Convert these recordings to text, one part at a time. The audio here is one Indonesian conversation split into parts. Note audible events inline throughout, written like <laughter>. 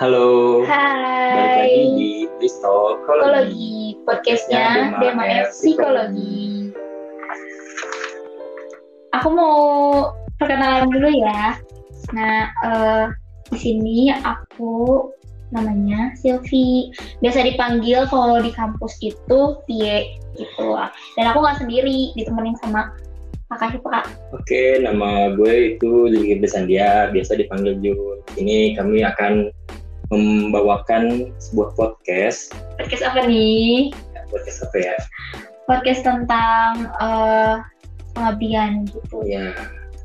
Halo. Hai. Balik lagi di Psikologi, podcastnya Dema Psikologi. Aku mau perkenalan dulu ya. Nah, eh, di sini aku namanya Silvi. Biasa dipanggil kalau di kampus itu Vie gitu. Dan aku nggak sendiri, ditemenin sama kakak siapa kak? Oke, nama gue itu Lili Besandia, biasa dipanggil Jun. Ini kami akan membawakan sebuah podcast. Podcast apa nih? Podcast apa ya? Podcast tentang eh, pengabdian gitu. Ya,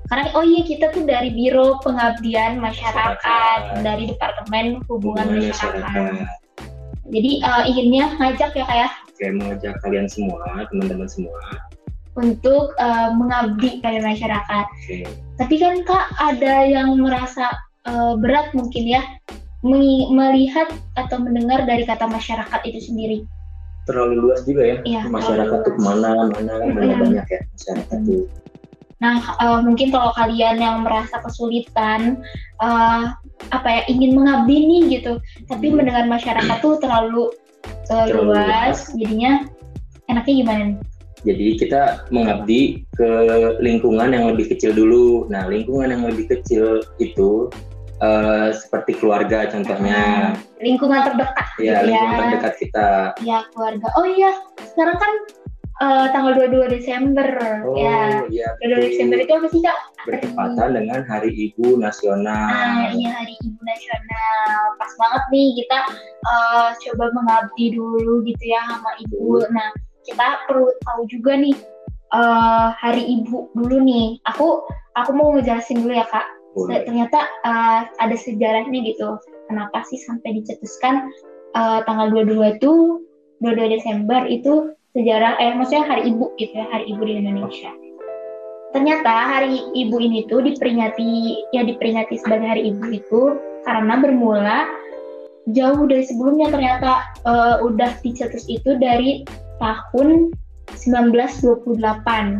Karena oh iya kita tuh dari Biro Pengabdian Masyarakat Masyarakat. dari Departemen Hubungan, hubungan Masyarakat. masyarakat. Jadi eh, inginnya ngajak ya kayak Oke, mengajak kalian semua, teman-teman semua. untuk eh, mengabdi pada masyarakat. Oke, Tapi kan kak ada yang merasa eh, berat mungkin ya melihat atau mendengar dari kata masyarakat itu sendiri. terlalu luas juga ya. Iya, masyarakat terlalu tuh ke mana, mana, Mm-mm. banyak banyak ya masyarakat tuh. Nah, eh, mungkin kalau kalian yang merasa kesulitan, eh, apa ya, ingin mengabdi nih gitu, tapi Hmm. mendengar masyarakat tuh terlalu, eh, Terlalu luas, jadinya enaknya gimana nih? Jadi kita mengabdi ke lingkungan yang lebih kecil dulu. Nah, lingkungan yang lebih kecil itu eh, seperti keluarga contohnya. Lingkungan terdekat, Ya, gitu lingkungan ya. terdekat kita. Ya, keluarga. Oh iya, sekarang kan eh, tanggal 22 Desember, Oh, ya. iya. 22 betul. Desember itu apa sih kak? bertepatan dengan Hari Ibu Nasional. Ah, iya Hari Ibu Nasional. Pas banget nih kita eh, coba mengabdi dulu gitu ya sama ibu. Nah, kita perlu tahu juga nih eh, Hari Ibu dulu nih. Aku aku mau ngejelasin dulu ya Kak. Ternyata eh, ada sejarahnya gitu. Kenapa sih sampai dicetuskan eh, tanggal 22 itu 22 Desember itu sejarah eh maksudnya Hari Ibu gitu ya, Hari Ibu di Indonesia. Ternyata Hari Ibu ini tuh diperingati ya diperingati sebagai Hari Ibu itu karena bermula jauh dari sebelumnya ternyata eh, udah dicetus itu dari tahun 1928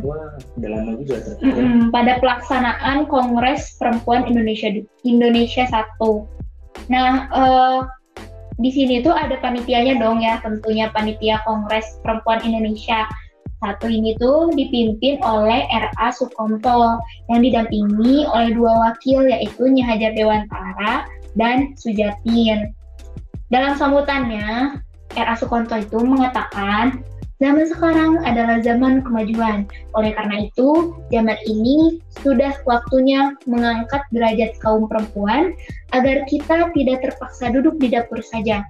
Wah, udah lama juga ternyata. Mm-mm, pada pelaksanaan Kongres Perempuan Indonesia Indonesia 1. Nah, eh, di sini tuh ada panitianya dong ya, tentunya panitia Kongres Perempuan Indonesia. Satu ini tuh dipimpin oleh R.A. Sukomto yang didampingi oleh dua wakil yaitu Nyi Hajar Dewantara dan Sujatin. Dalam sambutannya, R.A. Sukomto itu mengatakan Zaman sekarang adalah zaman kemajuan. Oleh karena itu, zaman ini sudah waktunya mengangkat derajat kaum perempuan agar kita tidak terpaksa duduk di dapur saja,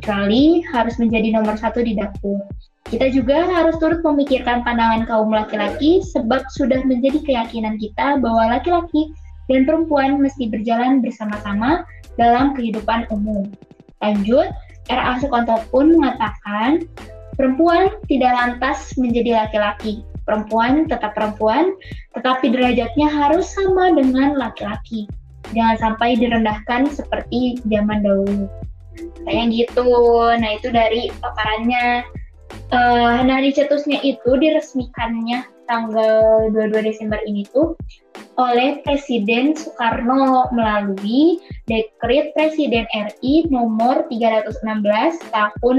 kecuali harus menjadi nomor satu di dapur. Kita juga harus turut memikirkan pandangan kaum laki-laki sebab sudah menjadi keyakinan kita bahwa laki-laki dan perempuan mesti berjalan bersama-sama dalam kehidupan umum. Lanjut, R.A. Sukonto pun mengatakan, Perempuan tidak lantas menjadi laki-laki. Perempuan tetap perempuan, tetapi derajatnya harus sama dengan laki-laki. Jangan sampai direndahkan seperti zaman dahulu. Kayak gitu. Nah, itu dari paparannya. Eh, nah, dicetusnya itu diresmikannya tanggal 22 Desember ini tuh oleh Presiden Soekarno melalui Dekret Presiden RI nomor 316 tahun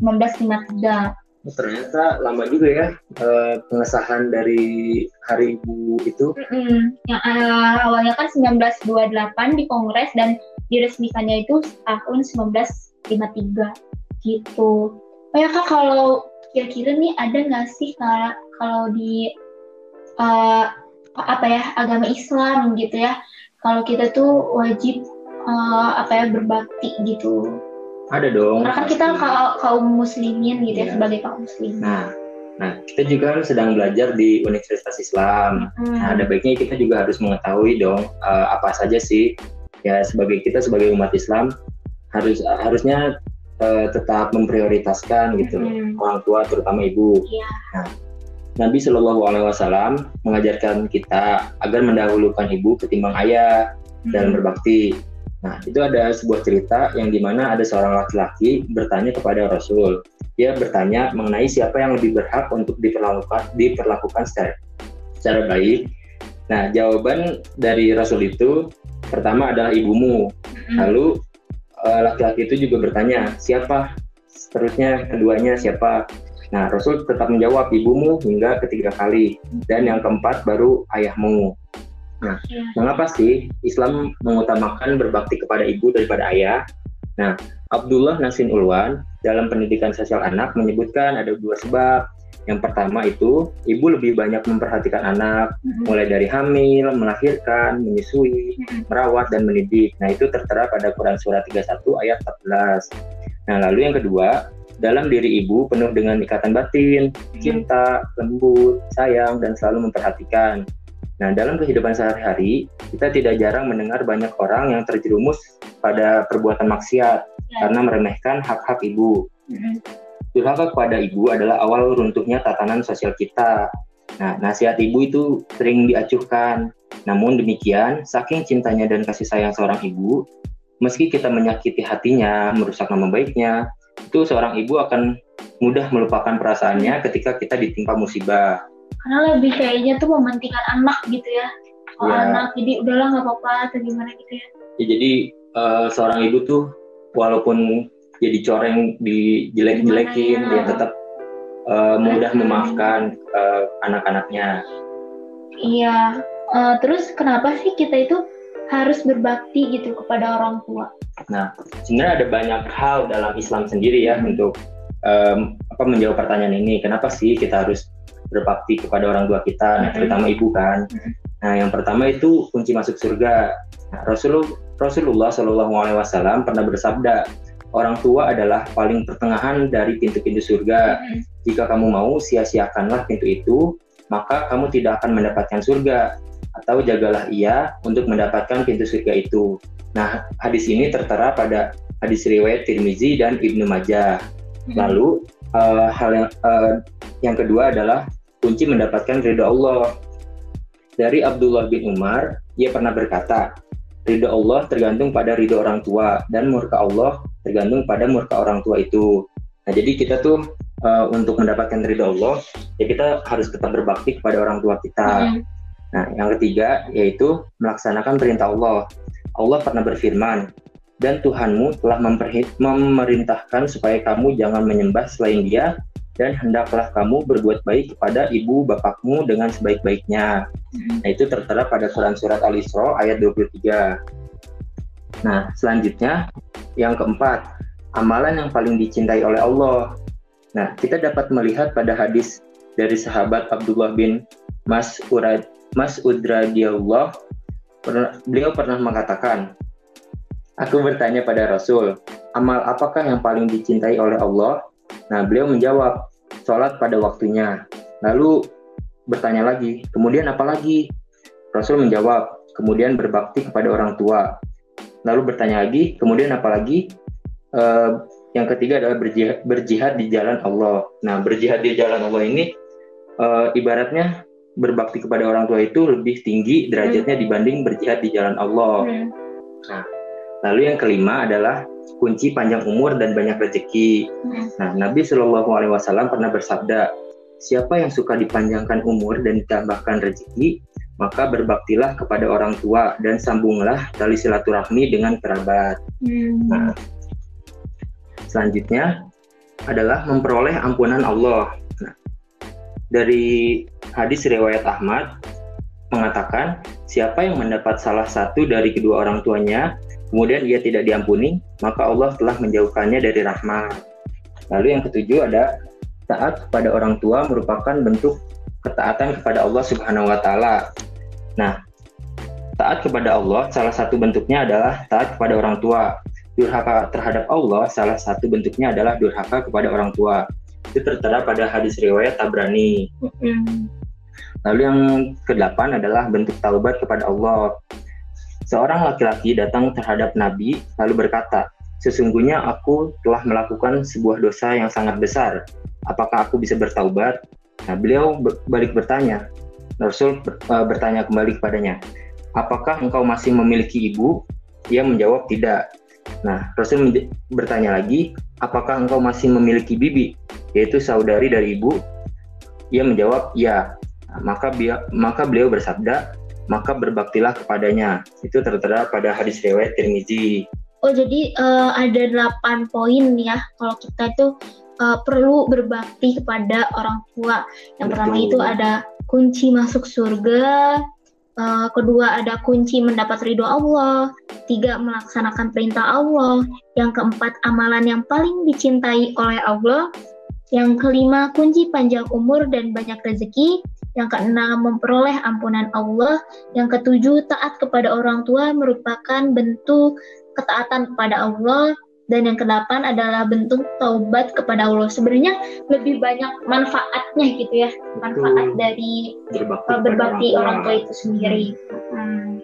1953. Oh, ternyata lama juga ya eh, pengesahan dari Hari Ibu itu. Mm-mm. Yang eh, awalnya kan 1928 di Kongres dan diresmikannya itu tahun 1953 gitu. Oh ya kak kalau kira-kira nih ada nggak sih kak kalau di eh, apa ya agama Islam gitu ya kalau kita tuh wajib eh, apa ya berbakti gitu. Ada dong. Karena kan kita pasti. ka- kaum muslimin gitu ya Iya. sebagai kaum muslim. Nah, nah kita juga sedang belajar di Universitas Islam. Hmm. Nah, ada baiknya kita juga harus mengetahui dong eh, apa saja sih ya sebagai kita sebagai umat Islam harus harusnya eh, tetap memprioritaskan gitu Mm-mm. orang tua terutama ibu. Iya. Nabi Shallallahu Alaihi Wasallam mengajarkan kita agar mendahulukan ibu ketimbang ayah dalam berbakti. Nah, itu ada sebuah cerita yang di mana ada seorang laki-laki bertanya kepada Rasul. Dia bertanya mengenai siapa yang lebih berhak untuk diperlakukan diperlakukan secara, secara baik. Nah, jawaban dari Rasul itu pertama adalah ibumu, lalu uh, laki-laki itu juga bertanya, siapa? Seterusnya keduanya siapa? Nah, Rasul tetap menjawab ibumu hingga ketiga kali dan yang keempat baru ayahmu. Nah, ya. mengapa sih Islam mengutamakan berbakti kepada ibu daripada ayah? Nah, Abdullah Nasin Ulwan dalam pendidikan sosial anak menyebutkan ada dua sebab. Yang pertama itu ibu lebih banyak memperhatikan anak, mm-hmm. mulai dari hamil, melahirkan, menyusui, mm-hmm. merawat dan mendidik. Nah, itu tertera pada Quran surah 31 ayat 14. Nah, lalu yang kedua, dalam diri ibu penuh dengan ikatan batin, cinta, lembut, sayang, dan selalu memperhatikan. Nah, dalam kehidupan sehari-hari, kita tidak jarang mendengar banyak orang yang terjerumus pada perbuatan maksiat ya. karena meremehkan hak-hak ibu. Hmm. Durhaka kepada ibu adalah awal runtuhnya tatanan sosial kita. Nah, nasihat ibu itu sering diacuhkan. Namun demikian, saking cintanya dan kasih sayang seorang ibu, meski kita menyakiti hatinya, merusak nama baiknya, itu seorang ibu akan mudah melupakan perasaannya ketika kita ditimpa musibah. Karena lebih kayaknya tuh mementingkan anak gitu ya. Oh, ya. anak, jadi udahlah nggak apa-apa atau gimana gitu ya. ya jadi uh, seorang ibu tuh walaupun jadi coreng dijelek-jelekin, ya? dia tetap uh, mudah memaafkan uh, anak-anaknya. Iya. Uh, terus kenapa sih kita itu harus berbakti gitu kepada orang tua? Nah, sebenarnya ada banyak hal dalam Islam sendiri ya untuk um, apa menjawab pertanyaan ini. Kenapa sih kita harus berbakti kepada orang tua kita, nah, terutama ibu kan? Nah, yang pertama itu kunci masuk surga. Nah, Rasulullah Rasulullah Shallallahu Alaihi Wasallam pernah bersabda, orang tua adalah paling pertengahan dari pintu-pintu surga. Jika kamu mau sia-siakanlah pintu itu, maka kamu tidak akan mendapatkan surga atau jagalah ia untuk mendapatkan pintu surga itu. Nah, hadis ini tertera pada hadis riwayat Tirmizi dan Ibnu Majah. Lalu uh, hal yang uh, yang kedua adalah kunci mendapatkan ridho Allah. Dari Abdullah bin Umar, ia pernah berkata, ridho Allah tergantung pada ridho orang tua dan murka Allah tergantung pada murka orang tua itu. Nah, jadi kita tuh uh, untuk mendapatkan ridho Allah, ya kita harus tetap berbakti kepada orang tua kita. Hmm Nah, yang ketiga yaitu melaksanakan perintah Allah. Allah pernah berfirman, dan Tuhanmu telah memerintahkan supaya kamu jangan menyembah selain dia, dan hendaklah kamu berbuat baik kepada ibu bapakmu dengan sebaik-baiknya. Hmm. Nah, itu tertera pada Quran Surat Al-Isra ayat 23. Nah, selanjutnya, yang keempat, amalan yang paling dicintai oleh Allah. Nah, kita dapat melihat pada hadis dari sahabat Abdullah bin Mas'ud Mas'ud radhiyallahu beliau pernah mengatakan, Aku bertanya pada Rasul, amal apakah yang paling dicintai oleh Allah? Nah, beliau menjawab, sholat pada waktunya. Lalu bertanya lagi, kemudian apa lagi? Rasul menjawab, kemudian berbakti kepada orang tua. Lalu bertanya lagi, kemudian apa lagi? Uh, yang ketiga adalah berjihad, berjihad di jalan Allah. Nah, berjihad di jalan Allah ini uh, ibaratnya berbakti kepada orang tua itu lebih tinggi derajatnya hmm. dibanding berjihad di jalan Allah. Hmm. Nah, lalu yang kelima adalah kunci panjang umur dan banyak rezeki. Nah, Nabi Shallallahu Alaihi Wasallam pernah bersabda, siapa yang suka dipanjangkan umur dan ditambahkan rezeki, maka berbaktilah kepada orang tua dan sambunglah tali silaturahmi dengan kerabat. Hmm. Nah, selanjutnya adalah memperoleh ampunan Allah. Nah, dari hadis riwayat Ahmad mengatakan siapa yang mendapat salah satu dari kedua orang tuanya kemudian ia tidak diampuni maka Allah telah menjauhkannya dari rahmat. Lalu yang ketujuh ada taat kepada orang tua merupakan bentuk ketaatan kepada Allah Subhanahu wa taala. Nah, taat kepada Allah salah satu bentuknya adalah taat kepada orang tua. Durhaka terhadap Allah salah satu bentuknya adalah durhaka kepada orang tua. Itu tertera pada hadis riwayat Tabrani. Mm Lalu yang kedelapan adalah bentuk taubat kepada Allah. Seorang laki-laki datang terhadap Nabi lalu berkata, Sesungguhnya aku telah melakukan sebuah dosa yang sangat besar. Apakah aku bisa bertaubat? Nah, beliau balik bertanya. Rasul e, bertanya kembali kepadanya, Apakah engkau masih memiliki ibu? Ia menjawab tidak. Nah, Rasul bertanya lagi, Apakah engkau masih memiliki bibi? Yaitu saudari dari ibu? Ia menjawab, ya maka bia, maka beliau bersabda, maka berbaktilah kepadanya. Itu tertera pada hadis riwayat Tirmizi. Oh jadi uh, ada delapan poin ya kalau kita itu uh, perlu berbakti kepada orang tua. Yang Betul. pertama itu ada kunci masuk surga, uh, kedua ada kunci mendapat ridho Allah, tiga melaksanakan perintah Allah, yang keempat amalan yang paling dicintai oleh Allah, yang kelima kunci panjang umur dan banyak rezeki, yang keenam memperoleh ampunan Allah, yang ketujuh taat kepada orang tua merupakan bentuk ketaatan kepada Allah dan yang kedelapan adalah bentuk taubat kepada Allah. Sebenarnya lebih banyak manfaatnya gitu ya, manfaat Betul. dari berbakti, uh, berbakti orang, tua itu sendiri. Hmm.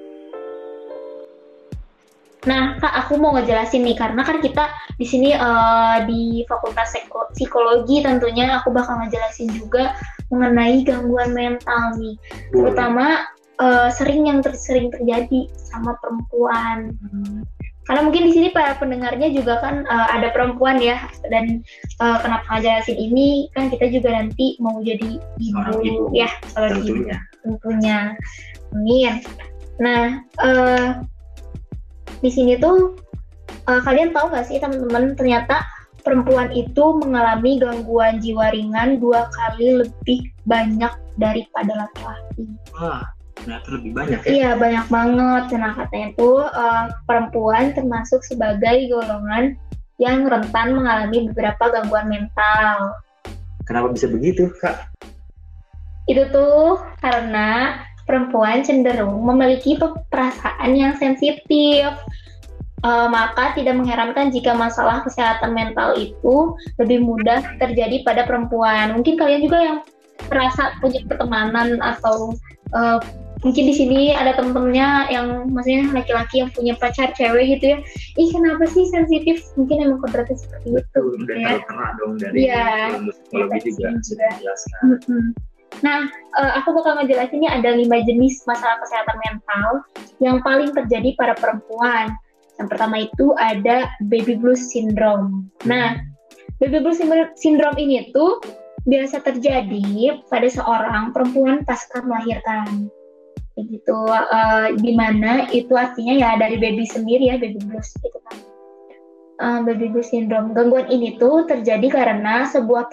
Nah, Kak, aku mau ngejelasin nih karena kan kita di sini uh, di Fakultas Psikologi tentunya aku bakal ngejelasin juga mengenai gangguan mental nih, terutama uh, sering yang ter sering terjadi sama perempuan. Hmm karena mungkin di sini para pendengarnya juga kan uh, ada perempuan ya dan uh, kenapa ngajelasin ini kan kita juga nanti mau jadi ibu, ibu. ya kalau tentunya. ibu tentunya amin nah uh, di sini tuh uh, kalian tahu nggak sih teman-teman ternyata perempuan itu mengalami gangguan jiwa ringan dua kali lebih banyak daripada laki-laki. Wah, ternyata lebih banyak ya? Iya banyak banget. Nah katanya itu uh, perempuan termasuk sebagai golongan yang rentan mengalami beberapa gangguan mental. Kenapa bisa begitu kak? Itu tuh karena perempuan cenderung memiliki perasaan yang sensitif. Uh, maka tidak mengherankan jika masalah kesehatan mental itu lebih mudah terjadi pada perempuan. Mungkin kalian juga yang merasa punya pertemanan atau uh, mungkin di sini ada temen-temennya yang maksudnya laki-laki yang punya pacar cewek gitu ya ih kenapa sih sensitif mungkin emang kodratnya seperti itu gitu ya kena dong dari ya, psikologi juga, juga. Nah, uh, aku bakal ngejelasinnya ada lima jenis masalah kesehatan mental yang paling terjadi pada perempuan. Yang pertama itu ada baby blues syndrome. Nah, baby blues syndrome ini tuh biasa terjadi pada seorang perempuan pasca melahirkan. Begitu uh, di mana itu artinya ya dari baby sendiri ya baby blues gitu kan. Uh, baby blues syndrome. Gangguan ini tuh terjadi karena sebuah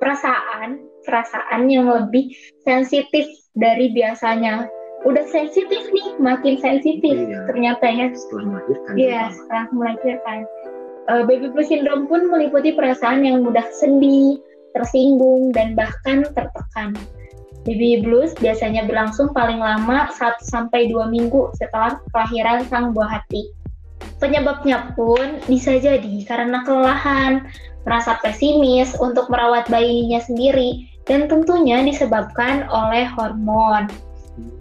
perasaan perasaan yang lebih sensitif dari biasanya udah sensitif nih makin sensitif iya, ternyata ya. Setelah melahirkan. Iya setelah melahirkan. Uh, baby blues syndrome pun meliputi perasaan yang mudah sedih tersinggung dan bahkan tertekan. Baby blues biasanya berlangsung paling lama 1 sampai 2 minggu setelah kelahiran sang buah hati. Penyebabnya pun bisa jadi karena kelelahan, merasa pesimis untuk merawat bayinya sendiri, dan tentunya disebabkan oleh hormon.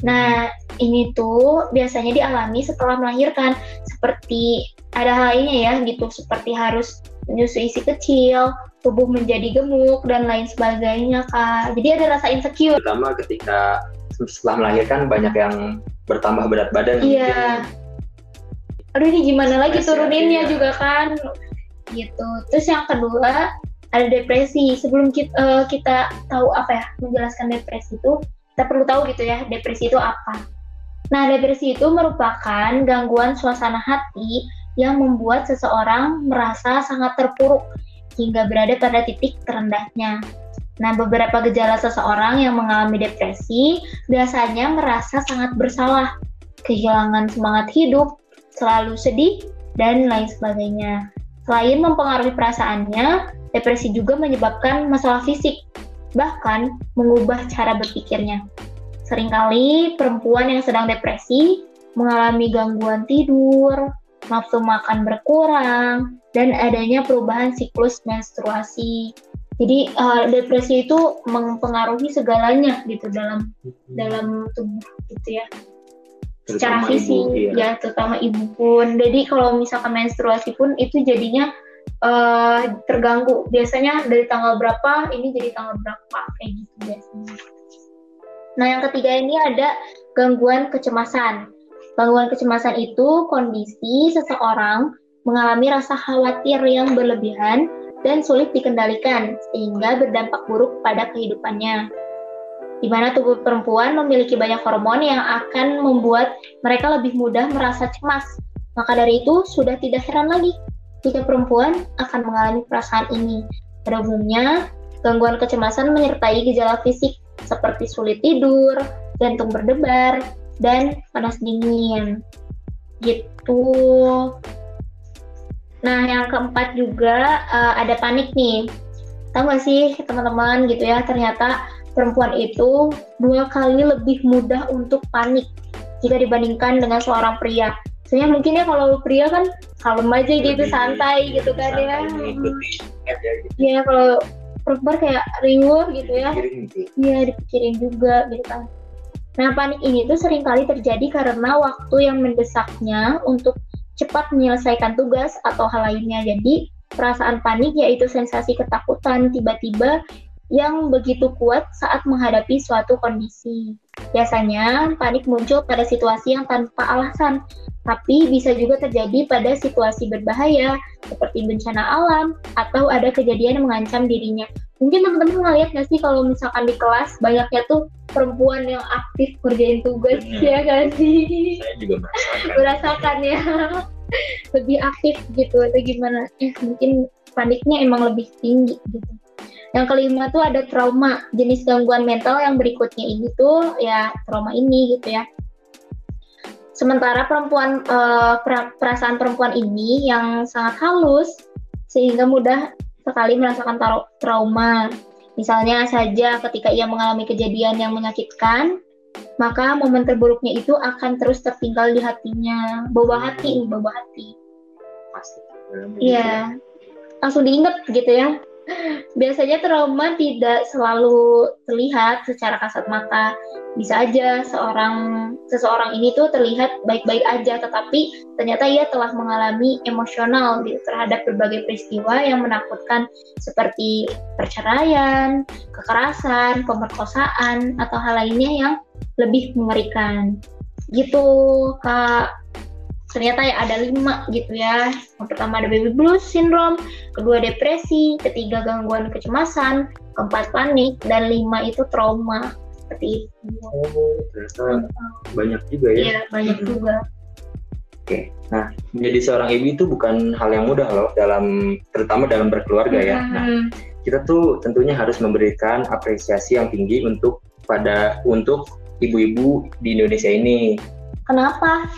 Nah, ini tuh biasanya dialami setelah melahirkan, seperti ada halnya ya gitu, seperti harus menyusui si kecil, tubuh menjadi gemuk dan lain sebagainya kak. Jadi ada rasa insecure. Terutama ketika setelah melahirkan banyak yang bertambah berat badan. Iya. Aduh ini gimana lagi turuninnya ya. juga kan? Gitu. Terus yang kedua ada depresi. Sebelum kita, uh, eh, kita tahu apa ya menjelaskan depresi itu, kita perlu tahu gitu ya depresi itu apa. Nah depresi itu merupakan gangguan suasana hati yang membuat seseorang merasa sangat terpuruk hingga berada pada titik terendahnya. Nah, beberapa gejala seseorang yang mengalami depresi biasanya merasa sangat bersalah, kehilangan semangat hidup, selalu sedih, dan lain sebagainya. Selain mempengaruhi perasaannya, depresi juga menyebabkan masalah fisik, bahkan mengubah cara berpikirnya. Seringkali perempuan yang sedang depresi mengalami gangguan tidur, nafsu makan berkurang, dan adanya perubahan siklus menstruasi. Jadi uh, depresi itu mempengaruhi segalanya gitu dalam dalam tubuh gitu ya. Secara fisik ya. ya, terutama ibu pun. Jadi kalau misalkan menstruasi pun itu jadinya uh, terganggu. Biasanya dari tanggal berapa ini jadi tanggal berapa kayak gitu biasanya. Nah yang ketiga ini ada gangguan kecemasan. Gangguan kecemasan itu kondisi seseorang mengalami rasa khawatir yang berlebihan dan sulit dikendalikan, sehingga berdampak buruk pada kehidupannya. Di mana tubuh perempuan memiliki banyak hormon yang akan membuat mereka lebih mudah merasa cemas, Maka dari itu sudah tidak heran lagi jika perempuan akan mengalami perasaan ini. Pada umumnya, gangguan kecemasan menyertai gejala fisik seperti sulit tidur, jantung berdebar, dan panas dingin. Gitu. Nah, yang keempat juga uh, ada panik nih. Tahu gak sih teman-teman gitu ya, ternyata perempuan itu dua kali lebih mudah untuk panik jika dibandingkan dengan seorang pria. Soalnya mungkin ya kalau pria kan kalem aja gitu, santai gitu kan ya. Iya, kalau perempuan kayak riuh gitu ya. Iya, dipikirin juga gitu kan. Nah, panik ini tuh sering kali terjadi karena waktu yang mendesaknya untuk cepat menyelesaikan tugas atau hal lainnya. Jadi, perasaan panik yaitu sensasi ketakutan tiba-tiba yang begitu kuat saat menghadapi suatu kondisi. Biasanya, panik muncul pada situasi yang tanpa alasan, tapi bisa juga terjadi pada situasi berbahaya, seperti bencana alam, atau ada kejadian yang mengancam dirinya. Mungkin teman-teman ngeliat nggak sih kalau misalkan di kelas banyaknya tuh perempuan yang aktif kerjain tugas hmm. ya kan sih? Saya juga merasakan. merasakan ya. lebih aktif gitu atau gimana? Eh mungkin paniknya emang lebih tinggi gitu. Yang kelima tuh ada trauma, jenis gangguan mental yang berikutnya ini tuh ya trauma ini gitu ya. Sementara perempuan uh, perasaan perempuan ini yang sangat halus sehingga mudah sekali merasakan trauma. Misalnya saja ketika ia mengalami kejadian yang menyakitkan, maka momen terburuknya itu akan terus tertinggal di hatinya. Bawa hati, bawa hati. Pasti. Iya. Langsung diingat gitu ya. Biasanya trauma tidak selalu terlihat secara kasat mata. Bisa aja seorang seseorang ini tuh terlihat baik-baik aja, tetapi ternyata ia telah mengalami emosional gitu, terhadap berbagai peristiwa yang menakutkan seperti perceraian, kekerasan, pemerkosaan, atau hal lainnya yang lebih mengerikan. Gitu, Kak ternyata ya ada lima gitu ya. Yang pertama ada baby blues syndrome, kedua depresi, ketiga gangguan kecemasan, keempat panik, dan lima itu trauma. Seperti itu. Oh, ternyata banyak juga ya? Iya, banyak hmm. juga. Oke, nah menjadi seorang ibu itu bukan hal yang mudah loh dalam terutama dalam berkeluarga ya. Nah, hmm. kita tuh tentunya harus memberikan apresiasi yang tinggi untuk pada untuk ibu-ibu di Indonesia ini. Kenapa?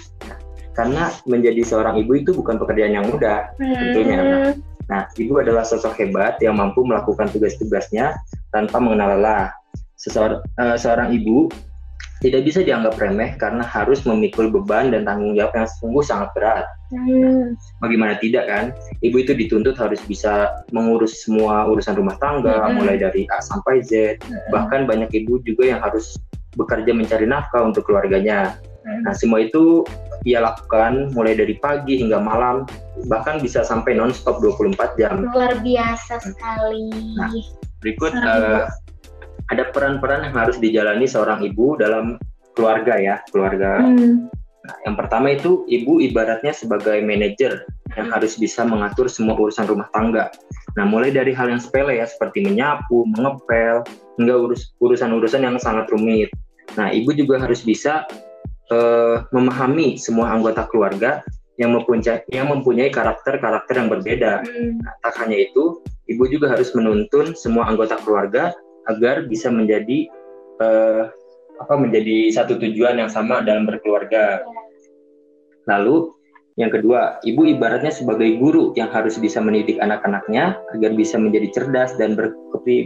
Karena menjadi seorang ibu itu bukan pekerjaan yang mudah hmm. tentunya. Nah, nah, ibu adalah sosok hebat yang mampu melakukan tugas-tugasnya tanpa mengenal lelah. Seseorang, uh, seorang ibu tidak bisa dianggap remeh karena harus memikul beban dan tanggung jawab yang sungguh sangat berat. Hmm. Bagaimana tidak kan? Ibu itu dituntut harus bisa mengurus semua urusan rumah tangga, hmm. mulai dari A sampai Z. Hmm. Bahkan banyak ibu juga yang harus bekerja mencari nafkah untuk keluarganya. Hmm. Nah, semua itu ia lakukan mulai dari pagi hingga malam, bahkan bisa sampai non-stop 24 jam. Luar biasa sekali. Nah, berikut uh, ada peran-peran yang harus dijalani seorang ibu dalam keluarga ya, keluarga. Hmm. Nah, yang pertama itu ibu ibaratnya sebagai manajer yang hmm. harus bisa mengatur semua urusan rumah tangga. Nah, mulai dari hal yang sepele ya seperti menyapu, mengepel, hingga urus urusan-urusan yang sangat rumit. Nah, ibu juga harus bisa uh, memahami semua anggota keluarga yang mempunyai yang mempunyai karakter-karakter yang berbeda. Hmm. Nah, tak hanya itu, ibu juga harus menuntun semua anggota keluarga agar bisa menjadi uh, apa menjadi satu tujuan yang sama dalam berkeluarga. Lalu yang kedua, ibu ibaratnya sebagai guru yang harus bisa mendidik anak-anaknya agar bisa menjadi cerdas dan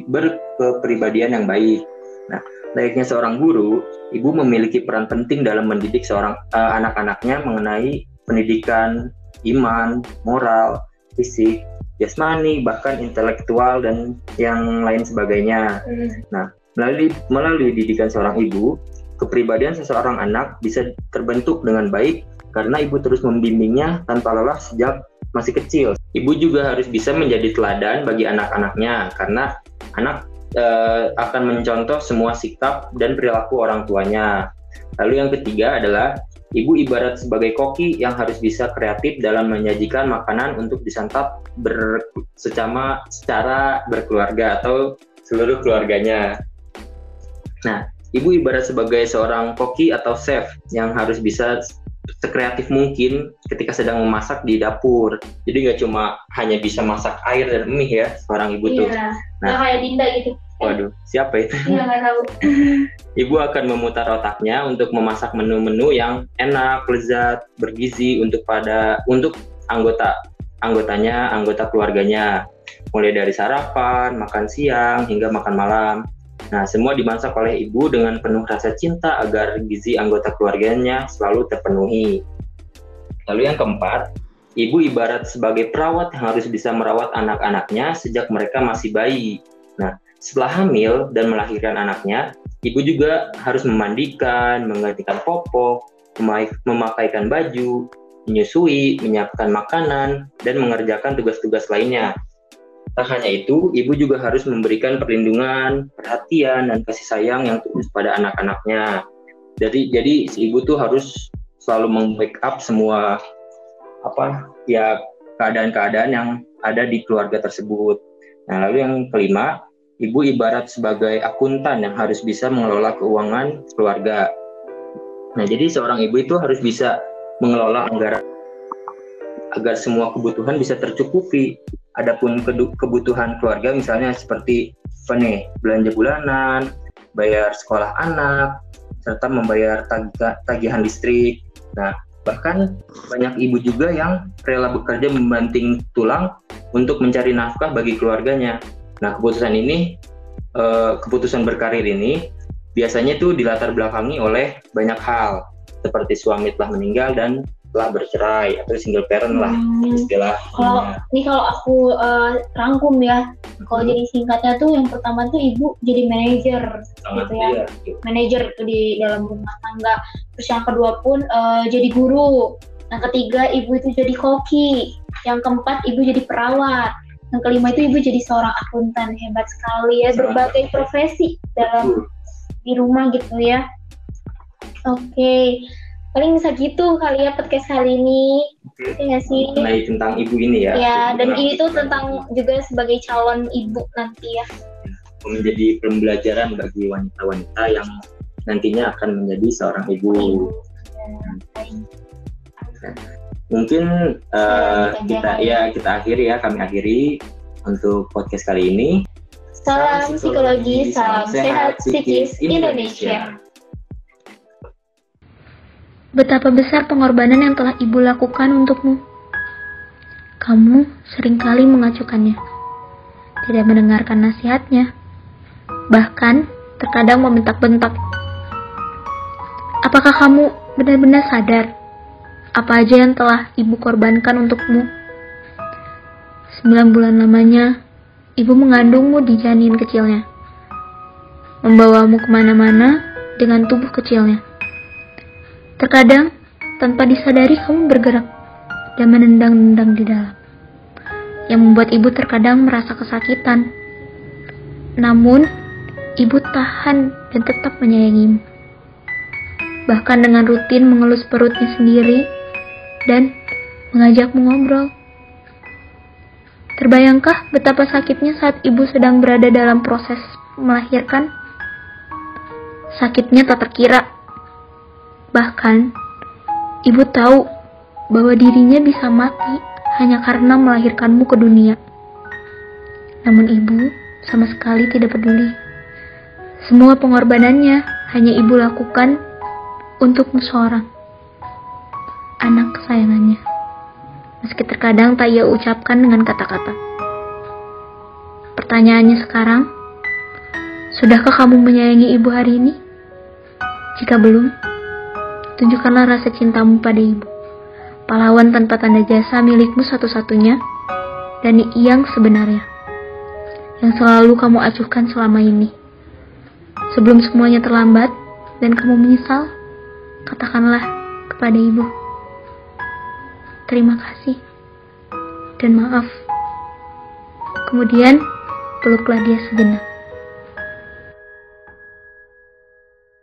berkepribadian yang baik. Nah, layaknya seorang guru, ibu memiliki peran penting dalam mendidik seorang uh, anak-anaknya mengenai pendidikan, iman, moral, fisik, jasmani, bahkan intelektual dan yang lain sebagainya. Hmm. Nah, melalui melalui didikan seorang ibu, kepribadian seseorang anak bisa terbentuk dengan baik karena ibu terus membimbingnya tanpa lelah sejak masih kecil. Ibu juga harus bisa menjadi teladan bagi anak-anaknya karena anak uh, akan mencontoh semua sikap dan perilaku orang tuanya. Lalu yang ketiga adalah ibu ibarat sebagai koki yang harus bisa kreatif dalam menyajikan makanan untuk disantap ber, secara, secara berkeluarga atau seluruh keluarganya. Nah, ibu ibarat sebagai seorang koki atau chef yang harus bisa sekreatif mungkin ketika sedang memasak di dapur. Jadi nggak cuma hanya bisa masak air dan mie ya seorang ibu iya. tuh. Nah, kayak Dinda gitu. Waduh, siapa itu? Iya nggak tahu. <laughs> Ibu akan memutar otaknya untuk memasak menu-menu yang enak, lezat, bergizi untuk pada untuk anggota anggotanya, anggota keluarganya. Mulai dari sarapan, makan siang, hingga makan malam. Nah, semua dimasak oleh ibu dengan penuh rasa cinta agar gizi anggota keluarganya selalu terpenuhi. Lalu yang keempat, ibu ibarat sebagai perawat yang harus bisa merawat anak-anaknya sejak mereka masih bayi. Nah, setelah hamil dan melahirkan anaknya, ibu juga harus memandikan, menggantikan popok, memakaikan baju, menyusui, menyiapkan makanan, dan mengerjakan tugas-tugas lainnya. Tak hanya itu, ibu juga harus memberikan perlindungan, perhatian, dan kasih sayang yang tulus pada anak-anaknya. Jadi, jadi si ibu tuh harus selalu membackup semua apa ya keadaan-keadaan yang ada di keluarga tersebut. Nah, lalu yang kelima, ibu ibarat sebagai akuntan yang harus bisa mengelola keuangan keluarga. Nah, jadi seorang ibu itu harus bisa mengelola anggaran agar semua kebutuhan bisa tercukupi Adapun kebutuhan keluarga misalnya seperti nih belanja bulanan, bayar sekolah anak, serta membayar tag tagihan listrik. Nah, bahkan banyak ibu juga yang rela bekerja membanting tulang untuk mencari nafkah bagi keluarganya. Nah, keputusan ini, eh, keputusan berkarir ini biasanya tuh dilatar belakangi oleh banyak hal, seperti suami telah meninggal dan telah bercerai atau single parent lah hmm. istilah. Kalau ini kalau aku uh, rangkum ya, kalau hmm. jadi singkatnya tuh yang pertama tuh ibu jadi manajer gitu ya, iya, manajer tuh di dalam rumah tangga. Terus yang kedua pun uh, jadi guru. Yang ketiga ibu itu jadi koki. Yang keempat ibu jadi perawat. Yang kelima itu ibu jadi seorang akuntan hebat sekali ya, berbagai profesi dalam di rumah gitu ya. Oke. Okay paling bisa gitu kali ya podcast kali ini. Oke. ya sih? Mengenai tentang ibu ini ya. Ya dan ini tuh tentang juga sebagai calon ibu nanti ya. Menjadi pembelajaran bagi wanita-wanita yang nantinya akan menjadi seorang ibu. Mungkin uh, kita ya kita akhiri ya kami akhiri untuk podcast kali ini. Salam psikologi salam sehat psikis Indonesia. Betapa besar pengorbanan yang telah ibu lakukan untukmu. Kamu sering kali mengacukannya, tidak mendengarkan nasihatnya, bahkan terkadang membentak-bentak. Apakah kamu benar-benar sadar apa aja yang telah ibu korbankan untukmu? Sembilan bulan lamanya, ibu mengandungmu di janin kecilnya, membawamu ke mana-mana dengan tubuh kecilnya Terkadang, tanpa disadari kamu bergerak dan menendang-nendang di dalam. Yang membuat ibu terkadang merasa kesakitan. Namun, ibu tahan dan tetap menyayangimu. Bahkan dengan rutin mengelus perutnya sendiri dan mengajakmu ngobrol. Terbayangkah betapa sakitnya saat ibu sedang berada dalam proses melahirkan? Sakitnya tak terkira Bahkan, ibu tahu bahwa dirinya bisa mati hanya karena melahirkanmu ke dunia. Namun ibu sama sekali tidak peduli. Semua pengorbanannya hanya ibu lakukan untuk seorang anak kesayangannya. Meski terkadang tak ia ucapkan dengan kata-kata. Pertanyaannya sekarang, sudahkah kamu menyayangi ibu hari ini? Jika belum, tunjukkanlah rasa cintamu pada ibu. Pahlawan tanpa tanda jasa milikmu satu-satunya, dan yang sebenarnya. Yang selalu kamu acuhkan selama ini. Sebelum semuanya terlambat, dan kamu menyesal, katakanlah kepada ibu. Terima kasih, dan maaf. Kemudian, peluklah dia sejenak.